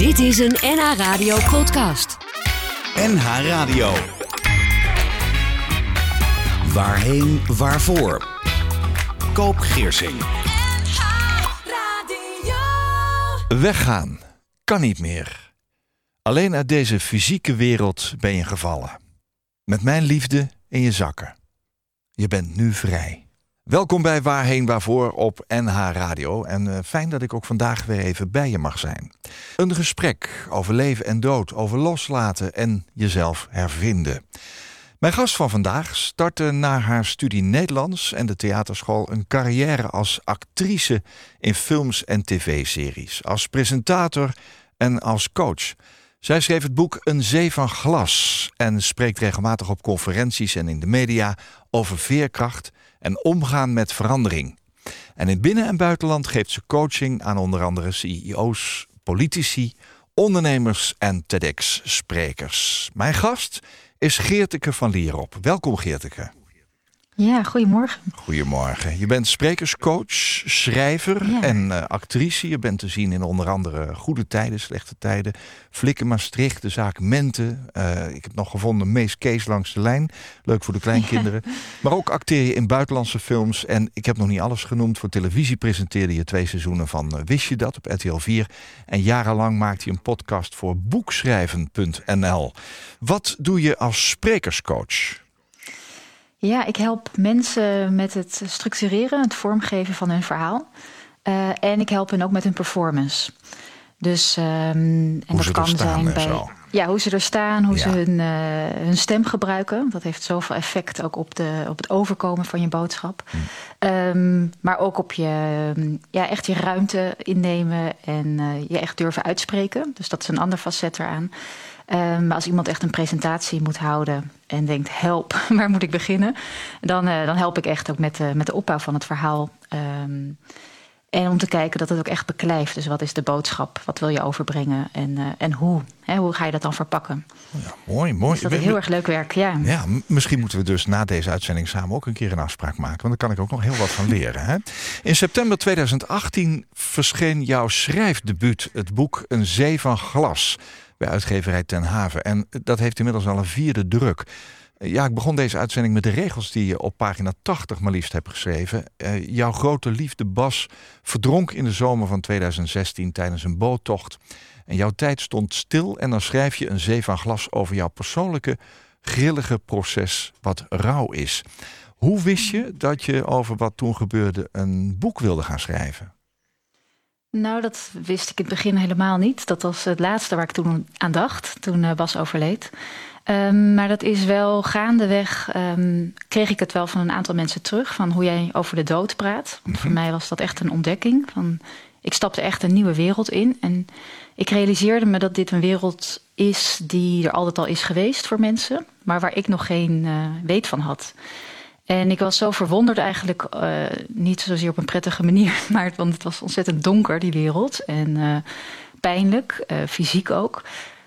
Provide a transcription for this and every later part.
Dit is een NH Radio podcast. NH Radio. Waarheen, waarvoor? Koop Geersing. Weggaan kan niet meer. Alleen uit deze fysieke wereld ben je gevallen. Met mijn liefde in je zakken. Je bent nu vrij. Welkom bij Waarheen Waarvoor op NH Radio. En eh, fijn dat ik ook vandaag weer even bij je mag zijn. Een gesprek over leven en dood, over loslaten en jezelf hervinden. Mijn gast van vandaag startte na haar studie Nederlands en de theaterschool een carrière als actrice in films en tv-series, als presentator en als coach. Zij schreef het boek Een Zee van Glas en spreekt regelmatig op conferenties en in de media over veerkracht en omgaan met verandering. En in binnen- en buitenland geeft ze coaching aan onder andere CEO's, politici, ondernemers en TEDx-sprekers. Mijn gast is Geerteke van Lierop. Welkom Geerteke. Ja, goedemorgen. Goedemorgen. Je bent sprekerscoach, schrijver Ja. en eh, actrice. Je bent te zien in onder andere Goede Tijden, Slechte Tijden, Flikken Maastricht, de zaak Mente. Eh, ik heb nog gevonden Mees Kees langs de lijn. Leuk voor de kleinkinderen. Maar ook acteer je in buitenlandse films. En ik heb nog niet alles genoemd. Voor televisie presenteerde je twee seizoenen van eh, Wist je dat op RTL 4. En jarenlang maakte je een podcast voor boekschrijven.nl. Wat doe je als sprekerscoach? Ja, ik help mensen met het structureren, het vormgeven van hun verhaal. Eh, en ik help hen ook met hun performance. Dus, ehm, en Hoe dat ze er kan staan zijn bij. zo. Ja, hoe ze er staan, hoe Ja. ze hun, eh, hun stem gebruiken. Dat heeft zoveel effect ook op, de, op het overkomen van je boodschap. Hm. Ehm, maar ook op je, ehm, ja, echt je ruimte innemen en eh, je echt durven uitspreken. Dus dat is een ander facet eraan. Ehm, maar als iemand echt een presentatie moet houden en denkt: help, waar moet ik beginnen? Dan, eh, dan help ik echt ook met, de met de opbouw van het verhaal. Ehm, en om te kijken dat het ook echt beklijft. Dus wat is de boodschap? Wat wil je overbrengen? En, eh, en hoe? Hè, hoe ga je dat dan verpakken? Ja, mooi, mooi. Dus dat is We- heel erg leuk werk, ja. Ja, misschien moeten we dus na deze uitzending samen ook een keer een afspraak maken. Want daar kan ik ook nog heel wat van leren. Hè? In september 2018 verscheen jouw schrijfdebuut, het boek Een Zee van Glas, bij uitgeverij Ten Haven. En dat heeft inmiddels al een vierde druk. Ja, ik begon deze uitzending met de regels die je op pagina 80 maar liefst hebt geschreven. Eh, jouw grote liefde Bas verdronk in de zomer van 2016 tijdens een boottocht. En jouw tijd stond stil en dan schrijf je een zee van glas over jouw persoonlijke grillige proces wat rouw is. Hoe wist je dat je over wat toen gebeurde een boek wilde gaan schrijven? Nou, dat wist ik in het begin helemaal niet. Dat was het laatste waar ik toen aan dacht, toen eh, Bas overleed. Ehm, maar dat is wel gaandeweg, ehm, kreeg ik het wel van een aantal mensen terug... van hoe jij over de dood praat. Want voor mij was dat echt een ontdekking. Van, ik stapte echt een nieuwe wereld in. En ik realiseerde me dat dit een wereld is die er altijd al is geweest voor mensen... maar waar ik nog geen eh, weet van had... En ik was zo verwonderd eigenlijk, eh, niet zozeer op een prettige manier, maar want het was ontzettend donker, die wereld. En eh, pijnlijk, eh, fysiek ook.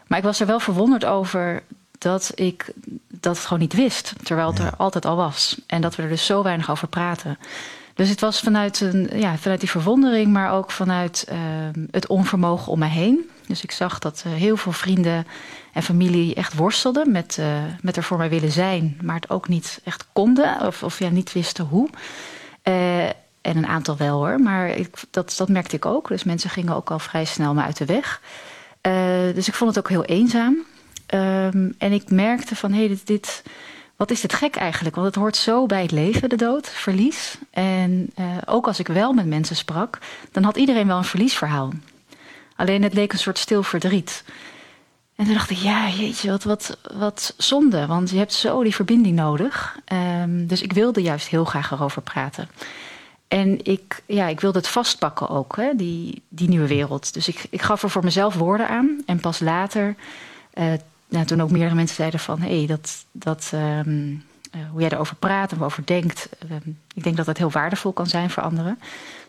Maar ik was er wel verwonderd over dat ik dat gewoon niet wist, terwijl het Ja. er altijd al was. En dat we er dus zo weinig over praten. Dus het was vanuit, een, ja, vanuit die verwondering, maar ook vanuit eh, het onvermogen om me heen. Dus ik zag dat eh, heel veel vrienden en familie echt worstelden met, eh, met er voor mij willen zijn, maar het ook niet echt konden of, of ja, niet wisten hoe. Eh, en een aantal wel hoor, maar ik, dat, dat merkte ik ook. Dus mensen gingen ook al vrij snel me uit de weg. Dus ik vond het ook heel eenzaam. Ehm, en ik merkte van, hé, hey, dit, dit, wat is dit gek eigenlijk? Want het hoort zo bij het leven, de dood, verlies. En ook als ik wel met mensen sprak, dan had iedereen wel een verliesverhaal. Alleen het leek een soort stil verdriet. En toen dacht ik, ja, jeetje, wat, wat, wat zonde. Want je hebt zo die verbinding nodig. Ehm, dus ik wilde juist heel graag erover praten. En ik, ja, ik wilde het vastpakken ook, hè, die, die nieuwe wereld. Dus ik, ik gaf er voor mezelf woorden aan. En pas later, eh, nou, toen ook meerdere mensen zeiden van... hé, hey, dat, dat, ehm, eh, hoe jij erover praat en over denkt... ehm, ik denk dat dat heel waardevol kan zijn voor anderen.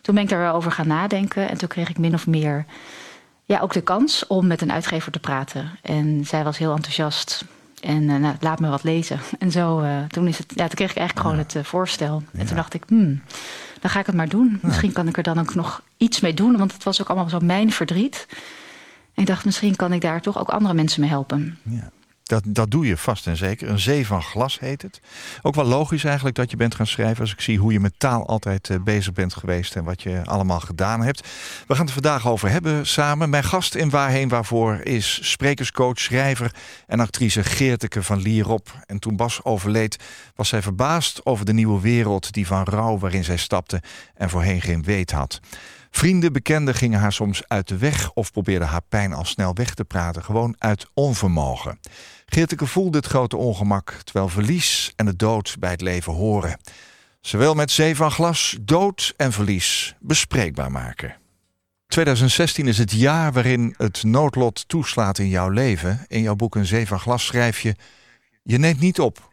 Toen ben ik daar wel over gaan nadenken. En toen kreeg ik min of meer ja, ook de kans om met een uitgever te praten. En zij was heel enthousiast. En eh, nou, laat me wat lezen. En zo, eh, toen, is het, ja, toen kreeg ik eigenlijk gewoon het eh, voorstel. En toen dacht ik, hmm, dan ga ik het maar doen. Misschien kan ik er dan ook nog iets mee doen. Want het was ook allemaal zo mijn verdriet. ik dacht, misschien kan ik daar toch ook andere mensen mee helpen. Ja. Dat, dat doe je vast en zeker. Een zee van glas heet het. Ook wel logisch eigenlijk dat je bent gaan schrijven... als ik zie hoe je met taal altijd eh, bezig bent geweest... en wat je allemaal gedaan hebt. We gaan het vandaag over hebben samen. Mijn gast in Waarheen Waarvoor is sprekerscoach, schrijver... en actrice Geerteke van Lierop. En toen Bas overleed was zij verbaasd over de nieuwe wereld... die van rouw waarin zij stapte en voorheen geen weet had. Vrienden, bekenden gingen haar soms uit de weg... of probeerden haar pijn al snel weg te praten, gewoon uit onvermogen. Geerteke voelde het grote ongemak, terwijl verlies en de dood bij het leven horen. Ze wil met zee van glas dood en verlies bespreekbaar maken. 2016 is het jaar waarin het noodlot toeslaat in jouw leven. In jouw boek Een Zee van Glas schrijf je... Je neemt niet op.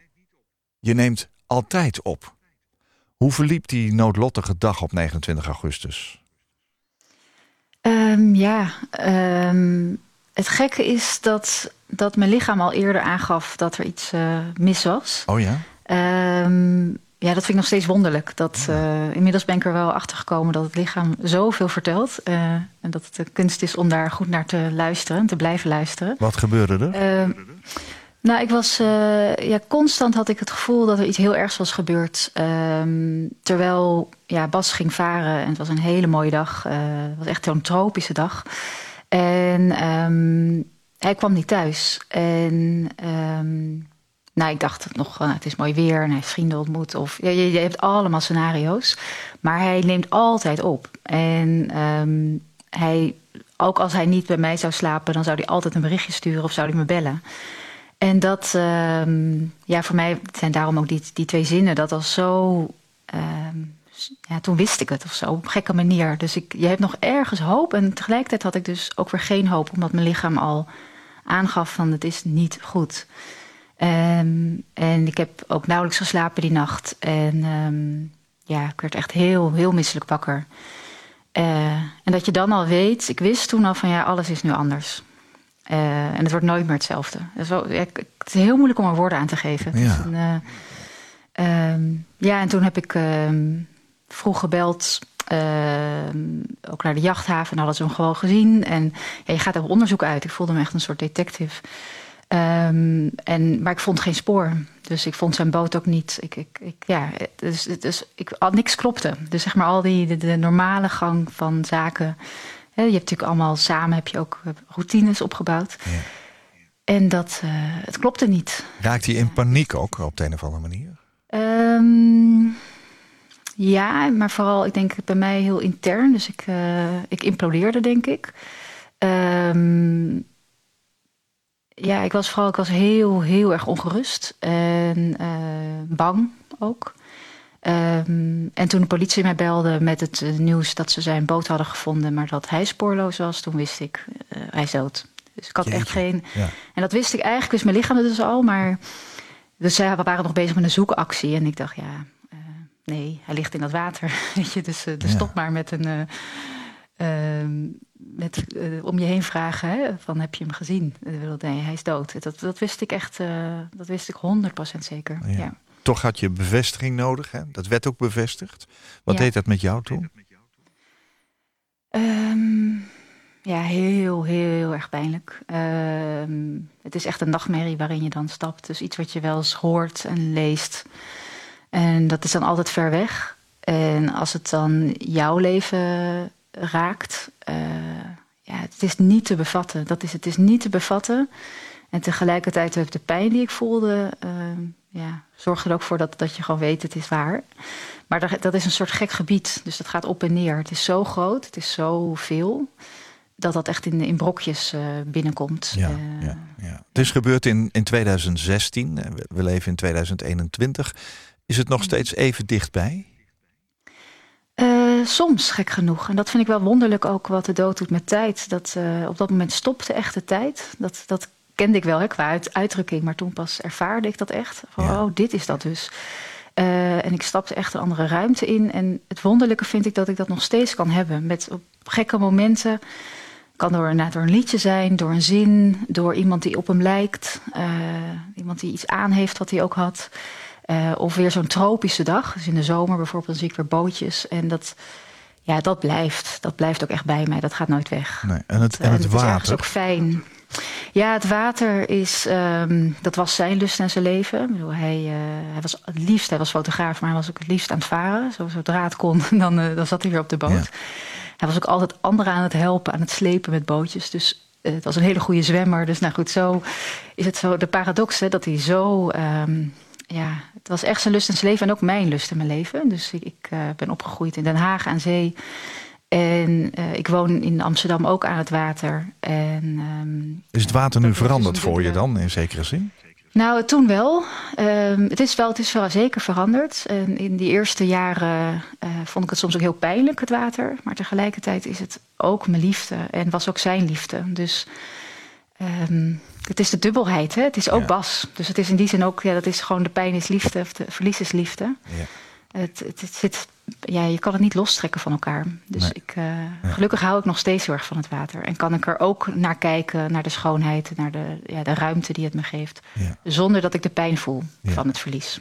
Je neemt altijd op. Hoe verliep die noodlottige dag op 29 augustus? Um, ja, um, het gekke is dat, dat mijn lichaam al eerder aangaf dat er iets uh, mis was. Oh ja? Um, ja, dat vind ik nog steeds wonderlijk. Dat, uh, inmiddels ben ik er wel achter gekomen dat het lichaam zoveel vertelt. Uh, en dat het de kunst is om daar goed naar te luisteren, te blijven luisteren. Wat gebeurde er? Nou, ik was ja, constant had ik het gevoel dat er iets heel ergs was gebeurd. Um, terwijl ja, Bas ging varen en het was een hele mooie dag. Het was echt zo'n tropische dag. En um, hij kwam niet thuis. En um, nou, ik dacht nog, uh, het is mooi weer en hij heeft vrienden ontmoet. Of, je, je, hebt allemaal scenario's. Maar hij neemt altijd op. En hij, ook als hij niet bij mij zou slapen, dan zou hij altijd een berichtje sturen of zou hij me bellen. En dat, ja, voor mij zijn daarom ook die, die twee zinnen, dat was zo. Ja, toen wist ik het of zo, op een gekke manier. Dus ik, je hebt nog ergens hoop. En tegelijkertijd had ik dus ook weer geen hoop, omdat mijn lichaam al aangaf van het is niet goed. Um, en ik heb ook nauwelijks geslapen die nacht. En ja, ik werd echt heel, heel misselijk wakker. Uh, en dat je dan al weet, ik wist toen al van ja, alles is nu anders. Uh, en het wordt nooit meer hetzelfde. Het is, wel, ja, het is heel moeilijk om er woorden aan te geven. Ja, een, uh, um, ja en toen heb ik um, vroeg gebeld. Uh, ook naar de jachthaven. En hadden ze hem gewoon gezien. En ja, je gaat op onderzoek uit. Ik voelde me echt een soort detective. Um, en, maar ik vond geen spoor. Dus ik vond zijn boot ook niet. Ik, ik, ik, ja, dus, dus ik, al, niks klopte. Dus zeg maar al die de, de normale gang van zaken je hebt natuurlijk allemaal samen heb je ook eh, routines opgebouwd. Ja. En dat, uh, het klopte niet. Raakt hij in paniek ook op de een of andere manier? Um, ja, maar vooral, ik denk bij mij heel intern. Dus ik, uh, ik implodeerde, denk ik. Um, ja, ik was vooral ik was heel, heel erg ongerust. En uh, bang ook. Um, en toen de politie mij belde met het uh, nieuws dat ze zijn boot hadden gevonden, maar dat hij spoorloos was, toen wist ik, uh, hij is dood. Dus ik had Jeetje. echt geen. Ja. En dat wist ik eigenlijk, wist mijn lichaam het dus al, maar. Dus zij waren nog bezig met een zoekactie. En ik dacht, ja, nee, hij ligt in dat water. Weet je, dus, dus Ja. stop maar met een. ehm, met om je heen vragen, hè, van heb je hem gezien? nee, hij is dood. Dat, dat wist ik echt, dat wist ik 100% zeker. Ja. ja. Toch had je bevestiging nodig. Hè? Dat werd ook bevestigd. Wat Ja. deed dat met jou toen? Um, ja, heel, heel erg pijnlijk. Um, het is echt een nachtmerrie waarin je dan stapt. Dus iets wat je wel eens hoort en leest. En dat is dan altijd ver weg. En als het dan jouw leven raakt, uh, ja, het is niet te bevatten. Dat is, het is niet te bevatten. En tegelijkertijd de pijn die ik voelde, uh, ja, zorgt er ook voor dat, dat je gewoon weet, het is waar. Maar dat, dat is een soort gek gebied. Dus dat gaat op en neer. Het is zo groot, het is zo veel, dat dat echt in, in brokjes uh, binnenkomt. Ja, ja, ja. Het is gebeurd in, in 2016. We, we leven in 2021. Is het nog steeds even dichtbij? Uh, soms, gek genoeg. En dat vind ik wel wonderlijk ook wat de dood doet met tijd. Dat uh, op dat moment stopte echt de tijd. Dat, dat kende ik wel hè, qua uit, uitdrukking, maar toen pas ervaarde ik dat echt. Van, Ja. oh, dit is dat dus. Uh, en ik stapte echt een andere ruimte in. En het wonderlijke vind ik dat ik dat nog steeds kan hebben. Met op gekke momenten. Kan door, nou, door een liedje zijn, door een zin, door iemand die op hem lijkt. Iemand die iets aan heeft wat hij ook had. Uh, of weer zo'n tropische dag. Dus in de zomer bijvoorbeeld, dan zie ik weer bootjes. En dat, Ja, dat blijft. Dat blijft ook echt bij mij. Dat gaat nooit weg. Nee. En het, en het, het water? is ook fijn. Ja, het water is, ehm, dat was zijn lust en zijn leven. Ik bedoel, hij, uh, hij was het liefst, hij was fotograaf, maar hij was ook het liefst aan het varen. Zo, zodra het kon, dan, uh, dan zat hij weer op de boot. Ja. Hij was ook altijd anderen aan het helpen, aan het slepen met bootjes. Dus uh, het was een hele goede zwemmer. Dus nou goed, zo is het zo de paradox hè, dat hij zo. Um, ja, het was echt zijn lust in zijn leven en ook mijn lust in mijn leven. Dus ik, ik ben opgegroeid in Den Haag aan zee. En uh, ik woon in Amsterdam ook aan het water. En, um, is het water nu veranderd dus voor je dan, in zekere zin? Nou, toen wel. Um, het, is wel het is wel zeker veranderd. En in die eerste jaren uh, vond ik het soms ook heel pijnlijk, het water. Maar tegelijkertijd is het ook mijn liefde en was ook zijn liefde. Dus um, het is de dubbelheid, hè? het is ook ja. Bas. Dus het is in die zin ook, ja, dat is gewoon de pijn is liefde, of de verlies is liefde. Ja. Het, het, het, zit, ja, je kan het niet lostrekken van elkaar. Dus Nee. ik, uh, ja. gelukkig hou ik nog steeds heel erg van het water. En kan ik er ook naar kijken, naar de schoonheid, naar de, ja, de ruimte die het me geeft. Ja. Zonder dat ik de pijn voel van het verlies.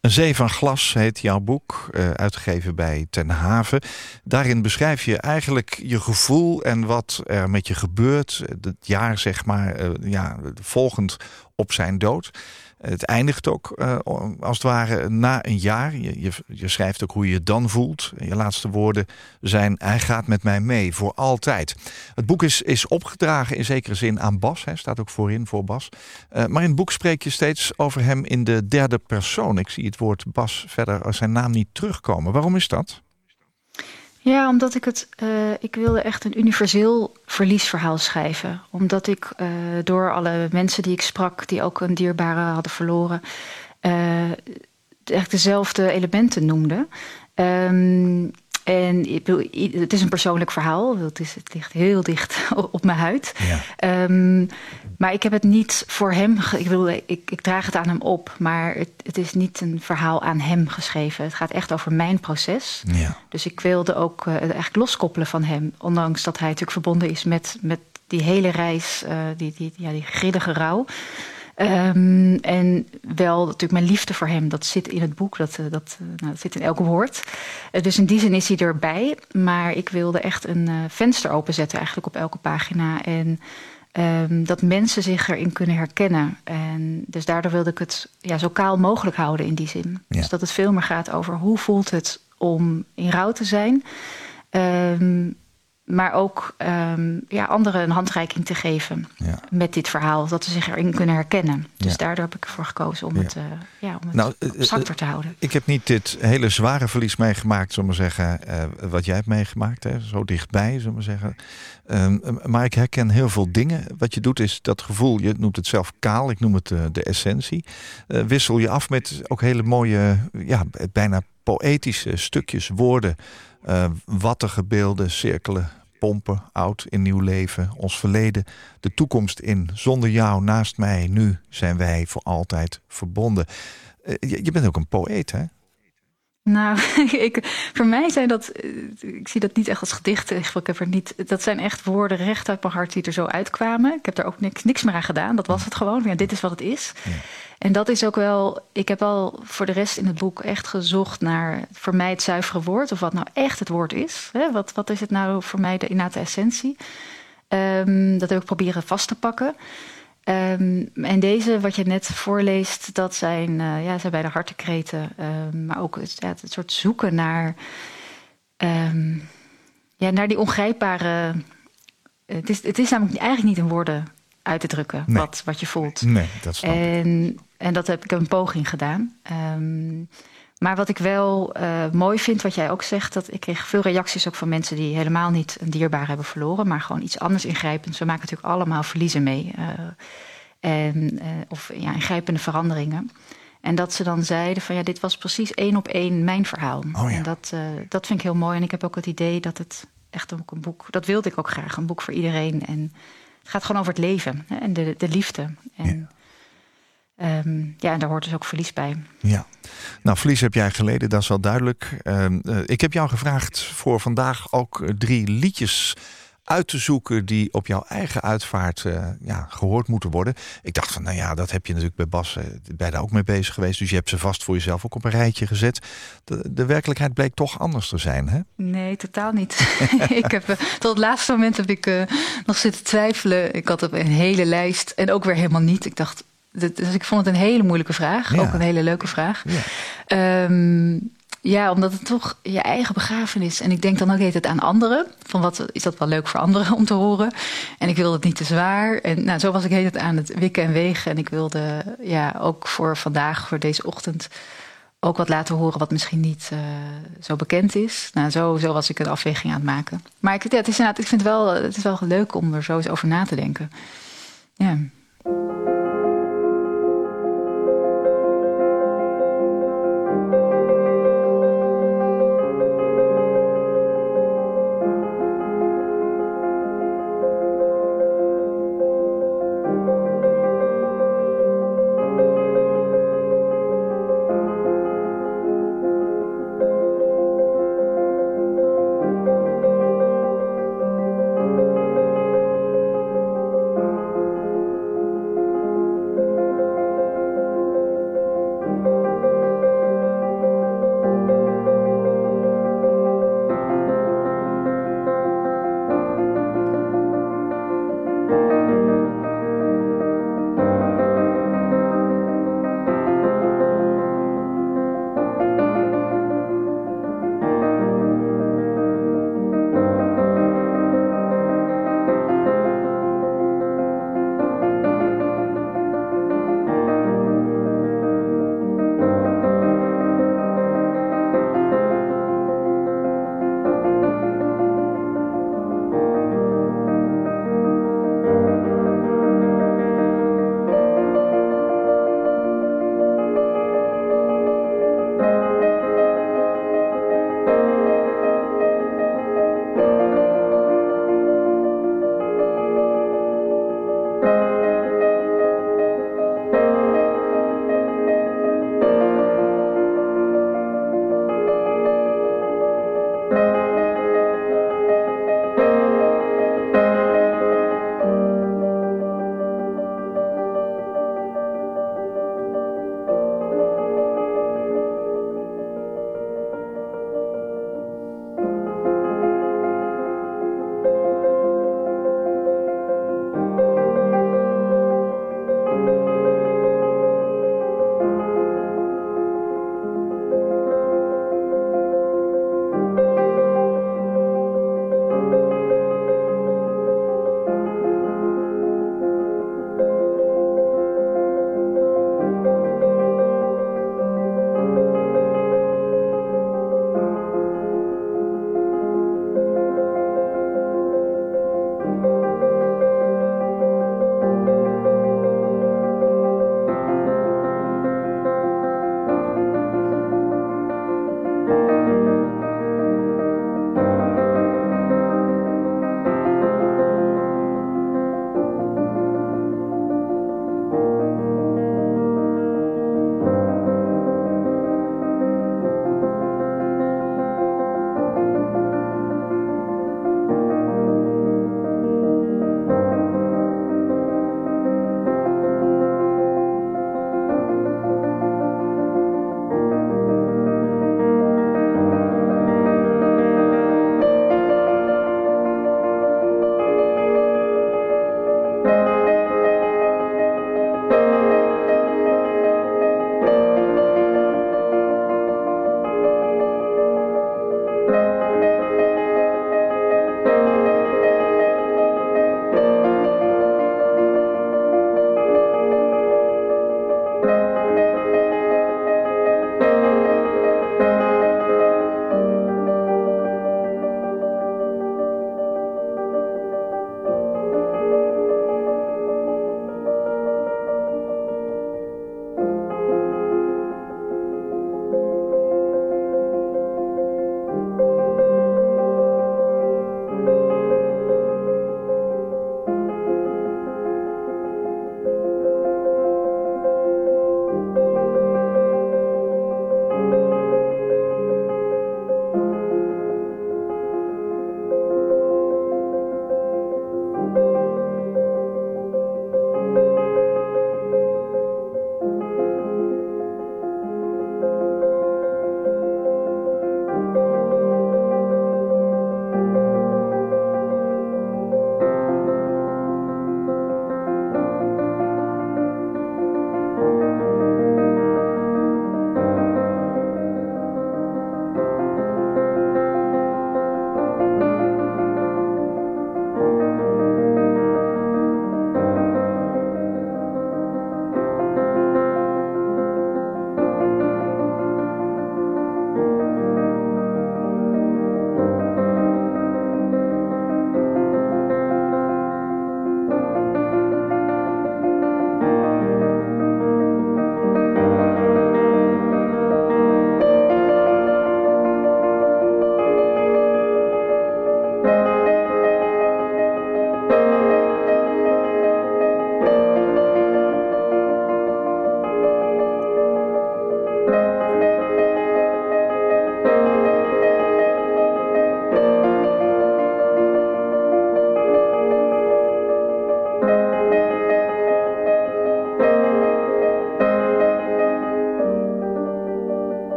Een zee van glas heet jouw boek, uh, uitgegeven bij Ten Haven. Daarin beschrijf je eigenlijk je gevoel en wat er met je gebeurt. Het jaar, zeg maar, uh, ja, volgend op zijn dood. Het eindigt ook uh, als het ware na een jaar. Je, je, je, schrijft ook hoe je je dan voelt. Je laatste woorden zijn: Hij gaat met mij mee voor altijd. Het boek is, is opgedragen in zekere zin aan Bas. Hè, staat ook voorin voor Bas. Uh, maar in het boek spreek je steeds over hem in de derde persoon. Ik zie het woord Bas verder als zijn naam niet terugkomen. Waarom is dat? Ja, omdat ik het. Uh, ik wilde echt een universeel verliesverhaal schrijven. Omdat ik uh, door alle mensen die ik sprak, die ook een dierbare hadden verloren, uh, echt dezelfde elementen noemden. Um, en het is een persoonlijk verhaal. Het, is, het ligt heel dicht op mijn huid. Ja. Um, maar ik heb het niet voor hem. Ik, bedoel, ik, ik draag het aan hem op. Maar het, het, is niet een verhaal aan hem geschreven. Het gaat echt over mijn proces. Ja. Dus ik wilde ook uh, eigenlijk loskoppelen van hem. Ondanks dat hij natuurlijk verbonden is met, met die hele reis. Uh, die, die, ja, die grillige rouw. Um, en wel natuurlijk mijn liefde voor hem, dat zit in het boek, dat, uh, dat, uh, nou, dat zit in elk woord. Uh, dus in die zin is hij erbij. Maar ik wilde echt een venster openzetten eigenlijk op elke pagina. En um, dat mensen zich erin kunnen herkennen. En dus daardoor wilde ik het ja, zo kaal mogelijk houden in die zin. Ja. Dus dat het veel meer gaat over hoe voelt het om in rouw te zijn. Um, maar ook um, ja, anderen een handreiking te geven ja. met dit verhaal. Dat ze zich erin kunnen herkennen. Dus Ja. daardoor heb ik ervoor gekozen om het, uh, ja, om het Nou, eh, abstracter te houden. Ik heb niet dit hele zware verlies meegemaakt, zullen we zeggen, eh, wat jij hebt meegemaakt, hè? zo dichtbij, zullen we zeggen. Um, maar ik herken heel veel dingen. Wat je doet is dat gevoel, je noemt het zelf kaal, ik noem het de essentie. Wissel je af met ook hele mooie, ja, bijna poëtische stukjes, woorden, uh, wattige cirkelen, pompen, oud in nieuw leven, ons verleden, de toekomst in. Zonder jou, naast mij, nu zijn wij voor altijd verbonden. Uh, je, je, bent ook een poëet, hè? Nou, ik, voor mij zijn dat, ik zie dat niet echt als gedichten. Ik heb er niet, dat zijn echt woorden recht uit mijn hart die er zo uitkwamen. Ik heb er ook niks, niks meer aan gedaan. Dat was het gewoon. Ja, dit is wat het is. Ja. En dat is ook wel, ik heb wel voor de rest in het boek echt gezocht naar voor mij het zuivere woord. Of wat nou echt het woord is. Hè? Wat, wat is het nou voor mij de innate essentie? Um, dat heb ik proberen vast te pakken. Um, en deze, wat je net voorleest, dat zijn, uh, ja, zijn bij de hartekreten. Um, maar ook het, ja, het soort zoeken naar, um, ja, naar die ongrijpbare. Het is, het is namelijk eigenlijk niet in woorden uit te drukken nee. wat, wat je voelt. Nee, dat snap en, ik. En dat heb ik een poging gedaan. Maar wat ik wel uh, mooi vind, wat jij ook zegt, dat ik kreeg veel reacties ook van mensen die helemaal niet een dierbaar hebben verloren, maar gewoon iets anders ingrijpends. We maken natuurlijk allemaal verliezen mee. Uh, en, uh, of ja, ingrijpende veranderingen. En dat ze dan zeiden van ja, dit was precies één op één mijn verhaal. Oh, ja. En dat, uh, dat vind ik heel mooi. En ik heb ook het idee dat het echt ook een boek, dat wilde ik ook graag, een boek voor iedereen. En het gaat gewoon over het leven hè, en de, de liefde. En, ja. Um, ja, en daar hoort dus ook verlies bij. Ja, nou verlies heb jij geleden, dat is wel duidelijk. Um, uh, ik heb jou gevraagd voor vandaag ook drie liedjes uit te zoeken die op jouw eigen uitvaart eh, ja, gehoord moeten worden. Ik dacht van, nou ja, dat heb je natuurlijk bij Bas uh, bij daar ook mee bezig geweest. Dus je hebt ze vast voor jezelf ook op een rijtje gezet. De, de werkelijkheid bleek toch anders te zijn, hè? Nee, totaal niet. ik heb, tot het laatste moment heb ik nog zitten twijfelen. Ik had een hele lijst en ook weer helemaal niet. Ik dacht, dus ik vond het een hele moeilijke vraag. Ook een hele leuke vraag. Ja. Um, ja, omdat het toch je eigen begrafenis. En ik denk dan ook heet het aan anderen. Van wat is dat wel leuk voor anderen om te horen. En ik wilde het niet te zwaar. En nou, zo was ik heet het aan het wikken en wegen. En ik wilde ja, ook voor vandaag, voor deze ochtend, ook wat laten horen wat misschien niet uh, zo bekend is. Nou, zo, zo was ik een afweging aan het maken. Maar ik, ja, het is ik vind het wel, het is wel leuk om er zo eens over na te denken. Ja.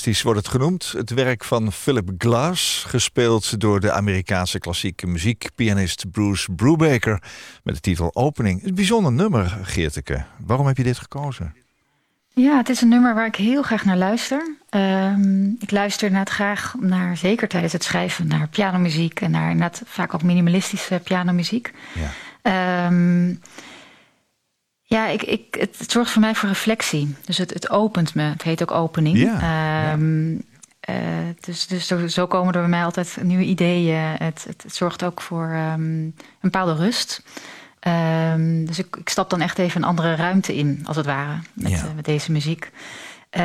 Wordt het genoemd. Het werk van Philip Glass, gespeeld door de Amerikaanse klassieke muziekpianist Bruce Brubaker. Met de titel Opening. Een bijzonder nummer, Geerteke. Waarom heb je dit gekozen? Ja, het is een nummer waar ik heel graag naar luister. Ehm, ik luister net graag naar, zeker tijdens het schrijven, naar pianomuziek en naar net vaak ook minimalistische pianomuziek. Ja. Ehm, ja, ik, ik, het, zorgt voor mij voor reflectie. Dus het, het opent me. Het heet ook opening. Ja, um, dus dus zo, komen er bij mij altijd nieuwe ideeën. Het, het, zorgt ook voor een bepaalde rust. Um, dus ik, ik, stap dan echt even een andere ruimte in, als het ware, met, uh, met deze muziek. Um,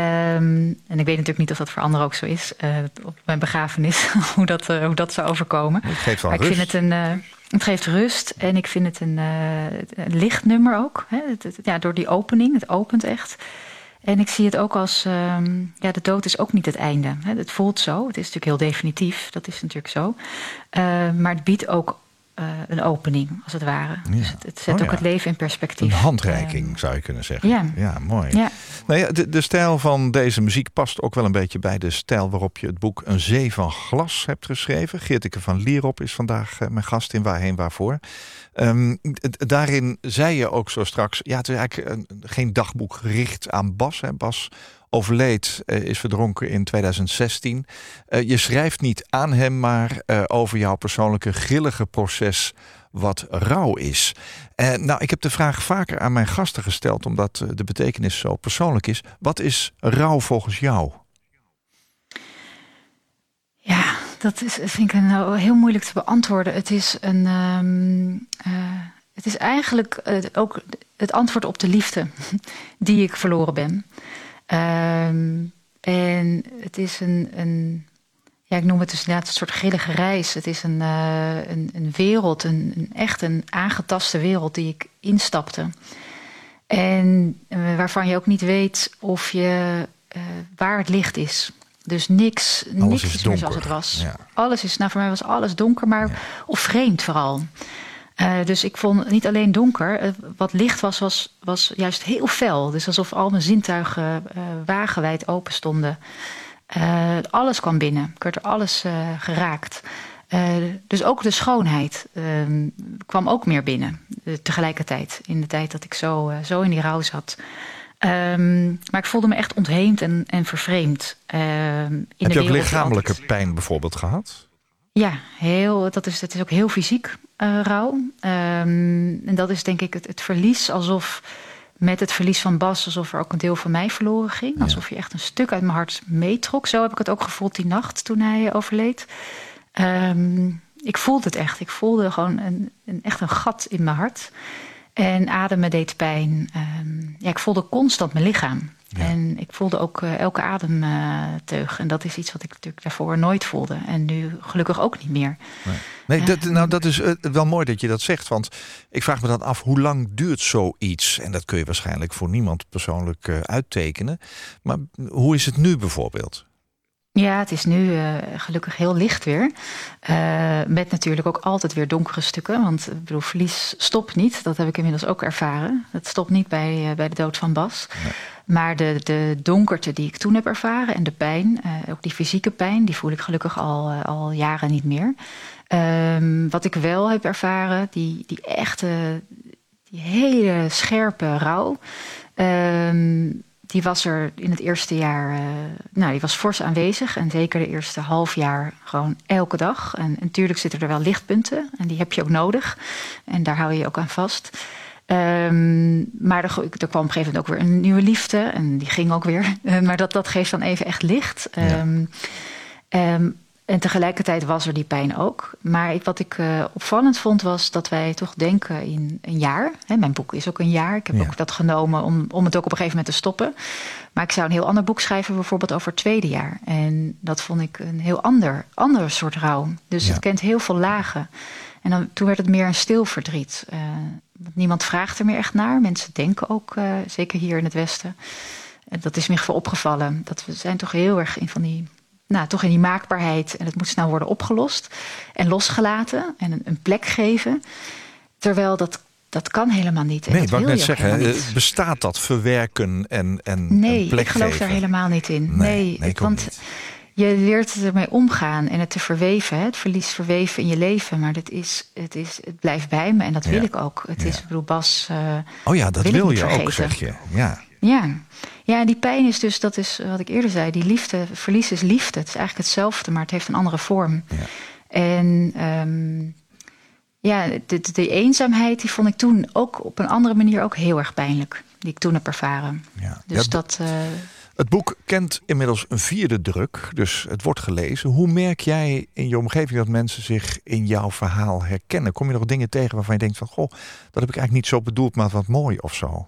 en ik weet natuurlijk niet of dat voor anderen ook zo is. Uh, op mijn begrafenis, hoe, dat, hoe dat zou overkomen. Het geeft wel maar rust. Ik vind het, een, het geeft rust en ik vind het een, een licht nummer ook. Hè? Ja, door die opening, het opent echt. En ik zie het ook als, um, ja, de dood is ook niet het einde. Hè? Het voelt zo, het is natuurlijk heel definitief, dat is natuurlijk zo. maar het biedt ook uh, een opening, als het ware. Ja. Dus het, het, zet oh, ook ja. het leven in perspectief. Een handreiking, uh, zou je kunnen zeggen. Ja, ja mooi. Ja. Nou ja, de, de stijl van deze muziek past ook wel een beetje bij de stijl waarop je het boek Een Zee van Glas hebt geschreven. Geertike van Lierop is vandaag uh, mijn gast in Waarheen Waarvoor. Um, daarin zei je ook zo straks, ja, het is eigenlijk geen dagboek gericht aan Bas. Hè. Bas overleed, uh, is verdronken in 2016. Uh, je schrijft niet aan hem, maar uh, over jouw persoonlijke grillige proces wat rouw is. nou, ik heb de vraag vaker aan mijn gasten gesteld, omdat de betekenis zo persoonlijk is. Wat is rouw volgens jou? Ja, dat is, vind ik nou heel moeilijk te beantwoorden. Het is een. Um, het is eigenlijk ook het antwoord op de liefde die ik verloren ben. Um, en het is een, een, ja, ik noem het dus inderdaad een soort grillige reis. Het is een, uh, een, een, wereld, een, een, echt een aangetaste wereld die ik instapte. En uh, waarvan je ook niet weet of je, uh, waar het licht is. Dus niks, alles niks is meer zoals het was. Ja. Alles is, nou voor mij was alles donker, maar Ja. of vreemd vooral. Uh, dus ik vond niet alleen donker. Uh, wat licht was, was, was juist heel fel. Dus alsof al mijn zintuigen uh, wagenwijd open stonden. alles kwam binnen. Ik werd er alles geraakt. dus ook de schoonheid ehm, kwam ook meer binnen. tegelijkertijd. In de tijd dat ik zo, zo in die rouw zat. Um, maar ik voelde me echt ontheemd en, en vervreemd. Uh, in Heb de je ook lichamelijke pijn bijvoorbeeld gehad? Ja, heel, dat, is, dat is ook heel fysiek uh, rouw. Um, en dat is denk ik het, het, verlies alsof met het verlies van Bas... alsof er ook een deel van mij verloren ging. Alsof je echt een stuk uit mijn hart meetrok. Zo heb ik het ook gevoeld die nacht toen hij overleed. Um, ik voelde het echt. Ik voelde gewoon een, een, echt een gat in mijn hart. En ademen deed pijn. Um, ja, ik voelde constant mijn lichaam. Ja. En ik voelde ook uh, elke ademteug. Uh, en dat is iets wat ik natuurlijk daarvoor nooit voelde. En nu gelukkig ook niet meer. Nee, nee dat, nou, dat is uh, wel mooi dat je dat zegt. Want ik vraag me dan af, hoe lang duurt zoiets? En dat kun je waarschijnlijk voor niemand persoonlijk uittekenen. Maar hoe is het nu bijvoorbeeld? Ja, het is nu uh, gelukkig heel licht weer. Uh, met natuurlijk ook altijd weer donkere stukken. Want ik bedoel, verlies stopt niet. Dat heb ik inmiddels ook ervaren. Het stopt niet bij, uh, bij de dood van Bas. Nee. Maar de, de donkerte die ik toen heb ervaren en de pijn, ook die fysieke pijn, die voel ik gelukkig al, al jaren niet meer. Um, wat ik wel heb ervaren, die, die echte, die hele scherpe rouw. Um, die was er in het eerste jaar, uh, nou, die was fors aanwezig. En zeker de eerste half jaar gewoon elke dag. En, en natuurlijk zitten er wel lichtpunten. En die heb je ook nodig. En daar hou je je ook aan vast. Um, maar er, er, kwam op een gegeven moment ook weer een nieuwe liefde. En die ging ook weer. Uh, maar dat, dat geeft dan even echt licht. Um, ja. um, en tegelijkertijd was er die pijn ook. Maar ik, wat ik uh, opvallend vond was dat wij toch denken in een jaar. Hè, mijn boek is ook een jaar. Ik heb ja. ook dat genomen om, om het ook op een gegeven moment te stoppen. Maar ik zou een heel ander boek schrijven, bijvoorbeeld over het tweede jaar. En dat vond ik een heel ander, ander soort rouw. Dus ja. het kent heel veel lagen. En dan, toen werd het meer een stil verdriet. Uh, niemand vraagt er meer echt naar. Mensen denken ook, uh, zeker hier in het Westen. En dat is me geval opgevallen. Dat we zijn toch heel erg in van die nou, toch in die maakbaarheid. En het moet snel worden opgelost. En losgelaten. En een, een plek geven. Terwijl dat dat kan helemaal niet. En nee, wat ik net zeggen, eh, bestaat dat verwerken en, en Nee, een plek ik geloof geven? daar helemaal niet in. Nee, want niet. Je leert ermee omgaan en het te verweven. Hè? Het verlies verweven in je leven. Maar dat is, het, is, het blijft bij me en dat wil Ja. ik ook. Het Ja. is, ik bedoel, Bas... eh, Oh ja, dat wil je ook, zeg je. Ja, Ja. ja, die pijn is dus, dat is wat ik eerder zei, die liefde, verlies is liefde. Het is eigenlijk hetzelfde, maar het heeft een andere vorm. Ja. En ehm, ja, de, de, eenzaamheid, die vond ik toen ook op een andere manier ook heel erg pijnlijk. Die ik toen heb ervaren. ja. Dus Ja, dat, eh, Het boek kent inmiddels een vierde druk, dus het wordt gelezen. Hoe merk jij in je omgeving dat mensen zich in jouw verhaal herkennen? Kom je nog dingen tegen waarvan je denkt van... goh, dat heb ik eigenlijk niet zo bedoeld, maar wat mooi of zo?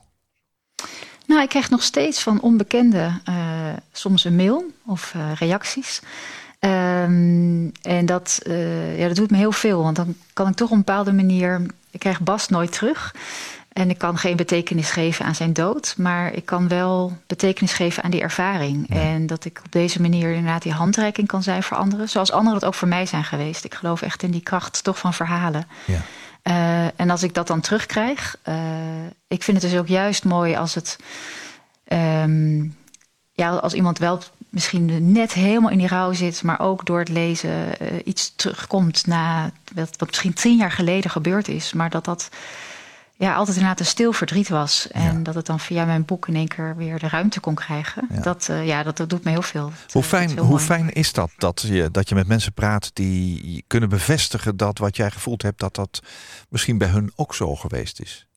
Nou, ik krijg nog steeds van onbekenden eh, soms een mail of eh, reacties. Ehm, en dat, eh, ja, dat doet me heel veel, want dan kan ik toch op een bepaalde manier. Ik krijg Bas nooit terug. En ik kan geen betekenis geven aan zijn dood, maar ik kan wel betekenis geven aan die ervaring. En dat ik op deze manier inderdaad die handreiking kan zijn voor anderen, zoals anderen dat ook voor mij zijn geweest. Ik geloof echt in die kracht toch van verhalen. Ja. Eh, en als ik dat dan terugkrijg, eh, ik vind het dus ook juist mooi als het. ehm, ja, als iemand wel misschien net helemaal in die rouw zit, maar ook door het lezen eh, iets terugkomt na wat, wat misschien tien jaar geleden gebeurd is, maar dat dat ja, altijd inderdaad een stil verdriet was. En Ja. dat het dan via mijn boek in één keer weer de ruimte kon krijgen. Ja. Dat, eh, ja, dat, dat doet me heel veel. Dat, Hoe eh, is fijn, hoe mooi. fijn is dat, dat je, dat je met mensen praat die kunnen bevestigen dat wat jij gevoeld hebt, dat dat misschien bij hun ook zo geweest is?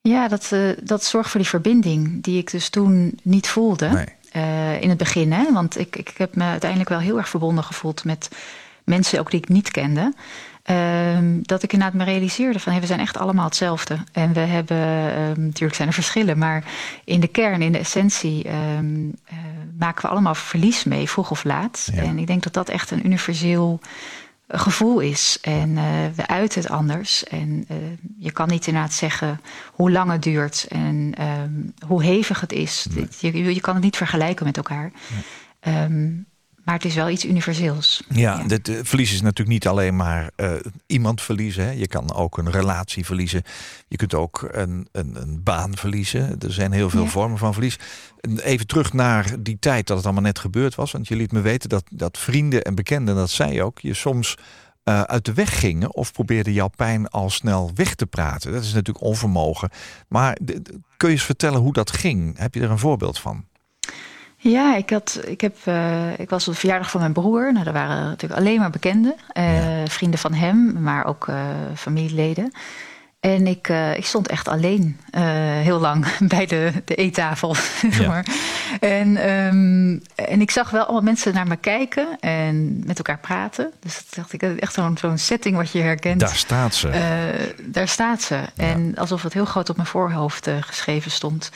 Ja, dat, eh, dat zorgt voor die verbinding die ik dus toen niet voelde. Nee. In het begin. Hè? Want ik, ik heb me uiteindelijk wel heel erg verbonden gevoeld met mensen ook die ik niet kende. Ehm, dat ik inderdaad me realiseerde van hey, we zijn echt allemaal hetzelfde. En we hebben, ehm, natuurlijk zijn er verschillen, maar in de kern, in de essentie, ehm, eh, maken we allemaal verlies mee, vroeg of laat. Ja. En ik denk dat dat echt een universeel gevoel is. En eh, we uiten het anders. En eh, je kan niet inderdaad zeggen hoe lang het duurt en hoe hevig het is. Je, je kan het niet vergelijken met elkaar. Maar het is wel iets universeels. Ja, dit eh, verlies is natuurlijk niet alleen maar eh, iemand verliezen. Hè. Je kan ook een relatie verliezen. Je kunt ook een, een, een baan verliezen. Er zijn heel veel Ja. vormen van verlies. En Even terug naar die tijd dat het allemaal net gebeurd was. Want je liet me weten dat, dat vrienden en bekenden, dat zij ook, je soms eh, uit de weg gingen of probeerden jouw pijn al snel weg te praten. Dat is natuurlijk onvermogen. Maar kun je eens vertellen hoe dat ging? Heb je er een voorbeeld van? Ja, ik, had, ik, heb, eh, ik was op de verjaardag van mijn broer. Nou, er waren natuurlijk alleen maar bekenden. eh, Vrienden van hem, maar ook eh, familieleden. En ik, ik stond echt alleen heel lang bij de, de eettafel. Ja. en, ehm, en ik zag wel allemaal mensen naar me kijken en met elkaar praten. Dus dat dacht ik, echt zo'n zo'n setting wat je herkent. Daar staat ze. Daar staat ze. En alsof het heel groot op mijn voorhoofd geschreven stond.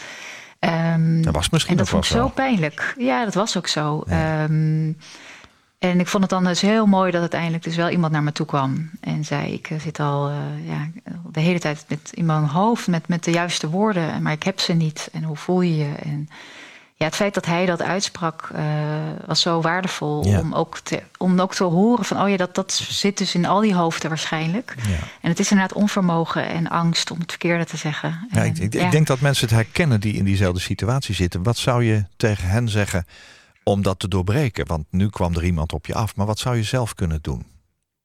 Ehm, dat was misschien en dat vond ik zo zo. pijnlijk. Ja, dat was ook zo. Ja. Ehm, en ik vond het dan dus heel mooi dat uiteindelijk dus wel iemand naar me toe kwam. En zei, ik eh, zit al eh, ja, de hele tijd met, in mijn hoofd met, met de juiste woorden. Maar ik heb ze niet. En hoe voel je je? En ja, het feit dat hij dat uitsprak eh, was zo waardevol. Ja. Om, ook te, om ook te horen van, oh ja, dat, dat zit dus in al die hoofden waarschijnlijk. Ja. En het is inderdaad onvermogen en angst om het verkeerde te zeggen. Ja, En, ik, ik, denk dat mensen het herkennen die in diezelfde situatie zitten. Wat zou je tegen hen zeggen om dat te doorbreken? Want nu kwam er iemand op je af, maar wat zou je zelf kunnen doen?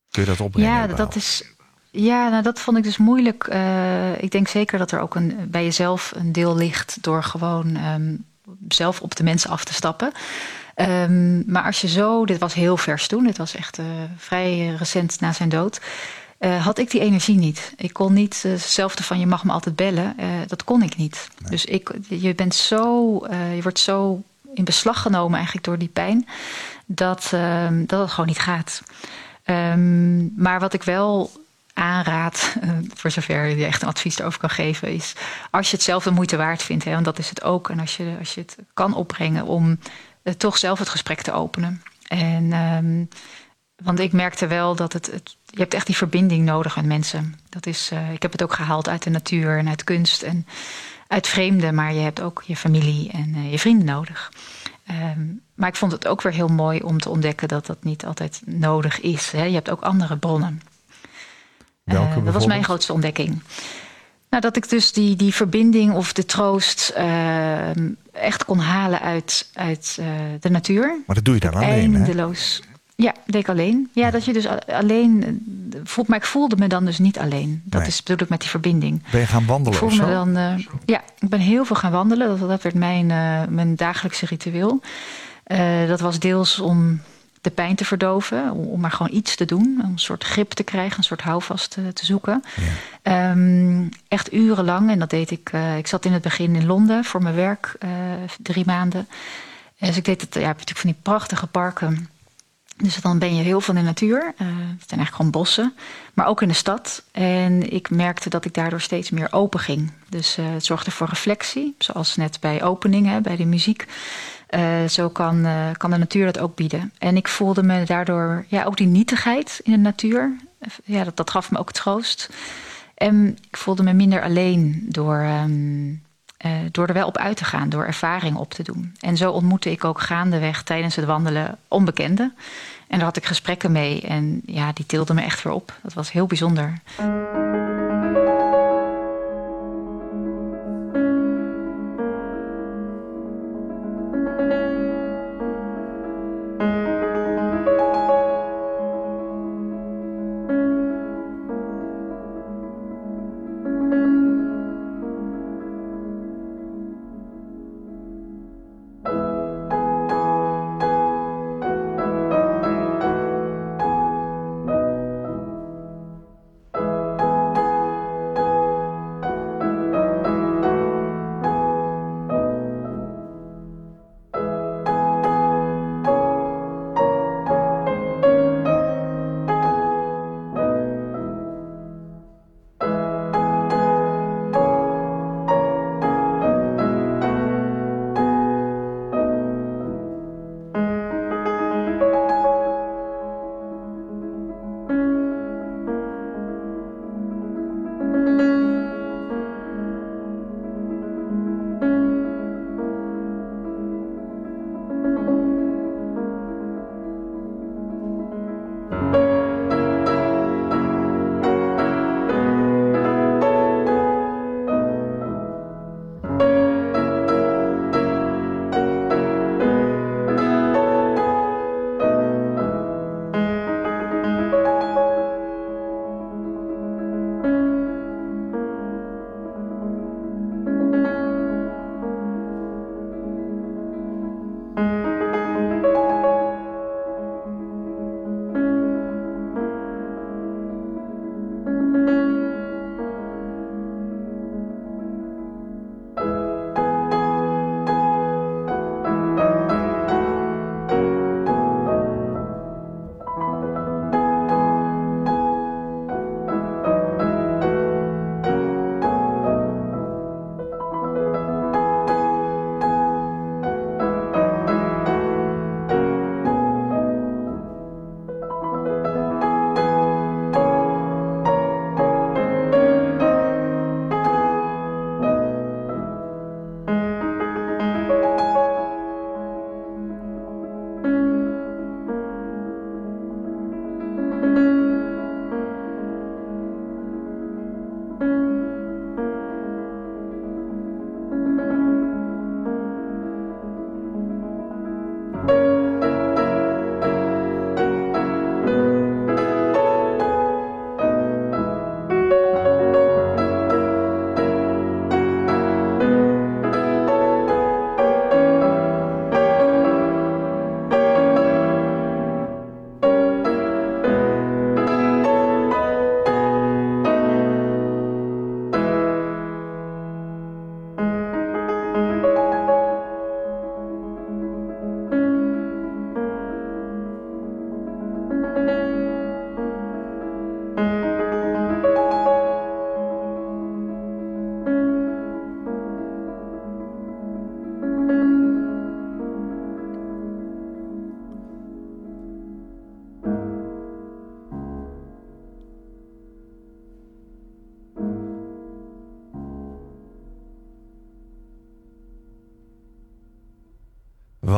Kun je dat opbrengen? Ja, überhaupt? dat is. Ja, nou, dat vond ik dus moeilijk. Eh, ik denk zeker dat er ook een, bij jezelf een deel ligt door gewoon ehm, zelf op de mensen af te stappen. Ehm, maar als je zo, dit was heel vers toen, dit was echt eh, vrij recent na zijn dood. eh, had ik die energie niet. Ik kon niet eh, hetzelfde van je mag me altijd bellen. dat kon ik niet. Dus ik, je bent zo, je wordt zo in beslag genomen eigenlijk door die pijn, dat, ehm, dat het gewoon niet gaat. Ehm, maar wat ik wel aanraad, eh, voor zover je echt een advies erover kan geven, is als je het zelf de moeite waard vindt, hè, want dat is het ook, en als je, als je het kan opbrengen om eh, toch zelf het gesprek te openen. En, ehm, want ik merkte wel dat het, het, je hebt echt die verbinding nodig met mensen. Dat is, eh, ik heb het ook gehaald uit de natuur en uit kunst en uit vreemden, maar je hebt ook je familie en je vrienden nodig. Ehm, maar ik vond het ook weer heel mooi om te ontdekken dat dat niet altijd nodig is. Hè. Je hebt ook andere bronnen. Welke Eh, dat was mijn grootste ontdekking. Nou, dat ik dus die, die verbinding of de troost uh, echt kon halen uit, uit uh, de natuur. Maar dat doe je dan alleen, Eindeloos. Ja, deed ik alleen. Ja, dat je dus alleen voelt, maar ik voelde me dan dus niet alleen. Dat is bedoel ik met die verbinding. Ben je gaan wandelen ik of zo? Me dan, uh, ja, ik ben heel veel gaan wandelen. Dat, dat werd mijn, uh, mijn dagelijkse ritueel. Uh, dat was deels om de pijn te verdoven. Om maar gewoon iets te doen. Een soort grip te krijgen, een soort houvast te, te zoeken. Ja. Um, echt urenlang. En dat deed ik. Uh, ik zat in het begin in Londen voor mijn werk, uh, drie maanden. Dus ik deed het. Ja, natuurlijk van die prachtige parken. Dus dan ben je heel veel in de natuur. Uh, het zijn eigenlijk gewoon bossen. Maar ook in de stad. En ik merkte dat ik daardoor steeds meer open ging. Dus uh, het zorgde voor reflectie. Zoals net bij openingen, bij de muziek. Uh, zo kan, uh, kan de natuur dat ook bieden. En ik voelde me daardoor, ja, ook die nietigheid in de natuur. Ja, dat, dat gaf me ook troost. En ik voelde me minder alleen door, um, uh, door er wel op uit te gaan, door ervaring op te doen. En zo ontmoette ik ook gaandeweg tijdens het wandelen onbekenden. En daar had ik gesprekken mee. En ja, die tilden me echt weer op. Dat was heel bijzonder.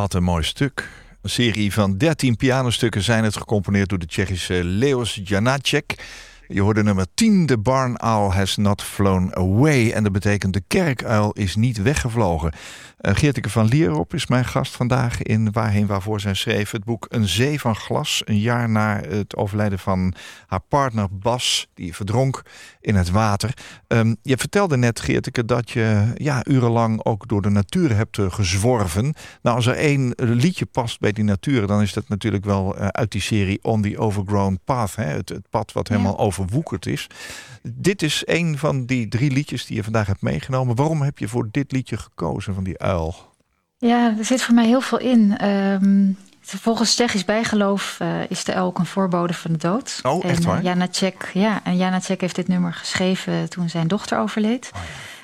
Wat een mooi stuk. Een serie van 13 pianostukken zijn het gecomponeerd door de Tsjechische Leos Janacek. Je hoorde nummer 10, The Barn Owl Has Not Flown Away. En dat betekent de kerkuil is niet weggevlogen. Uh, Geerteke van Lierop is mijn gast vandaag in Waarheen Waarvoor zij schreef het boek Een Zee van Glas. Een jaar na het overlijden van haar partner Bas, die verdronk in het water. Um, je vertelde net, Geerteke, dat je ja, urenlang ook door de natuur hebt uh, gezworven. Nou, als er één liedje past bij die natuur, dan is dat natuurlijk wel uh, uit die serie On the Overgrown Path. Hè? Het, het pad wat helemaal ja. Overwoekerd is. Dit is een van die drie liedjes die je vandaag hebt meegenomen. Waarom heb je voor dit liedje gekozen van die uil? Ja, er zit voor mij heel veel in. Um, volgens Tsjechisch bijgeloof uh, is de uil ook een voorbode van de dood. Oh, echt waar? En, uh, Janacek, ja, en Janacek heeft dit nummer geschreven toen zijn dochter overleed. Oh,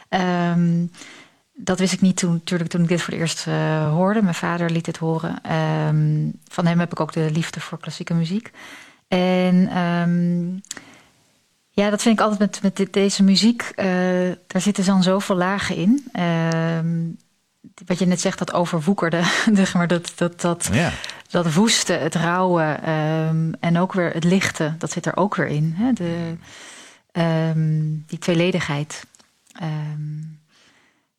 ja. um, dat wist ik niet toen, natuurlijk toen ik dit voor het eerst uh, hoorde. Mijn vader liet het horen. Um, van hem heb ik ook de liefde voor klassieke muziek. En um, ja, dat vind ik altijd met, met dit, deze muziek. Uh, daar zitten dan zoveel lagen in. Uh, wat je net zegt, dat overwoekerde. maar, dat, dat, dat, ja. dat woeste, het rauwe. Um, en ook weer het lichte, dat zit er ook weer in. Hè? De, um, die tweeledigheid. Um,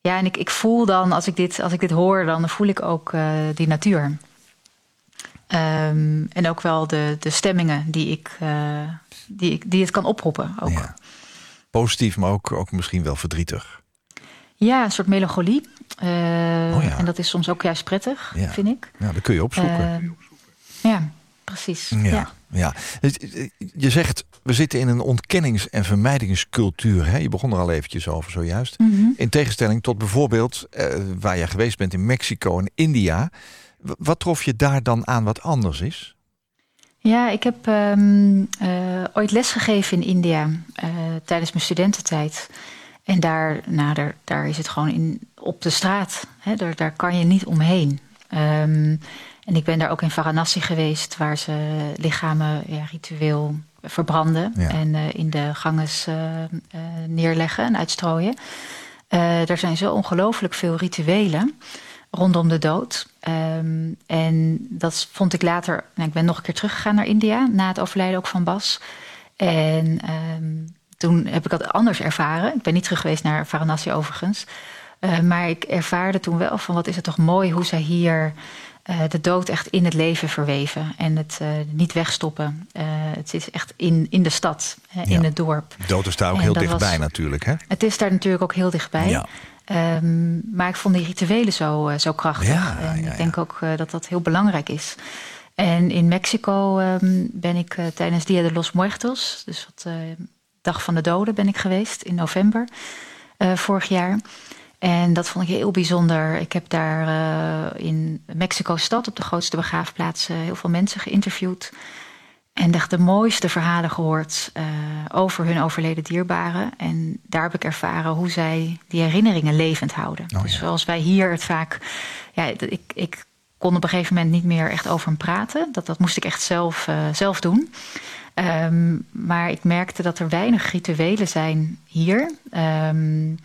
ja, en ik, ik voel dan, als ik, dit, als ik dit hoor, dan voel ik ook uh, die natuur. En ook wel de, de stemmingen die ik... Uh, die, die het kan oproepen. Ook. Ja. Positief, maar ook, ook misschien wel verdrietig. Ja, een soort melancholie. Uh, oh ja. En dat is soms ook juist prettig, ja. vind ik. Ja, dat kun je opzoeken. Uh, ja, precies. Ja, ja. Je zegt, we zitten in een ontkennings- en vermijdingscultuur. Hè? Je begon er al eventjes over zojuist. Mhm. Mm -hmm. In tegenstelling tot bijvoorbeeld uh, waar je geweest bent in Mexico en India. Wat trof je daar dan aan wat anders is? Ja, ik heb um, uh, ooit lesgegeven in India uh, tijdens mijn studententijd. En daar, nou, daar, daar is het gewoon in, op de straat. Hè, daar, daar kan je niet omheen. Um, en ik ben daar ook in Varanasi geweest, waar ze lichamen ja, ritueel verbranden Ja. en uh, in de ganges neerleggen en uitstrooien. er zijn zo ongelooflijk veel rituelen rondom de dood. Um, en dat vond ik later. Nou, ik ben nog een keer teruggegaan naar India na het overlijden ook van Bas. En um, toen heb ik dat anders ervaren. Ik ben niet terug geweest naar Varanasi overigens. Uh, maar ik ervaarde toen wel van wat is het toch mooi hoe zij hier uh, de dood echt in het leven verweven. En het uh, niet wegstoppen. Het is echt in, in de stad, hè, in Ja. het dorp. Dood is daar ook En heel dichtbij was- natuurlijk. Hè? Het is daar natuurlijk ook heel dichtbij. Ja. Um, maar ik vond die rituelen zo, uh, zo krachtig. Ja, en ja, ik denk ook uh, dat dat heel belangrijk is. En in Mexico um, ben ik uh, tijdens Dia de los Muertos, dus wat Dag van de Doden, ben ik geweest in november vorig jaar. En dat vond ik heel bijzonder. Ik heb daar in Mexico-stad, op de grootste begraafplaats, heel veel mensen geïnterviewd. En echt de mooiste verhalen gehoord uh, over hun overleden dierbaren. En daar heb ik ervaren hoe zij die herinneringen levend houden. Oh, dus ja. zoals wij hier het vaak. Ja, ik, ik kon op een gegeven moment niet meer echt over hem praten. Dat, dat moest ik echt zelf, uh, zelf doen. Um, maar ik merkte dat er weinig rituelen zijn hier. Um,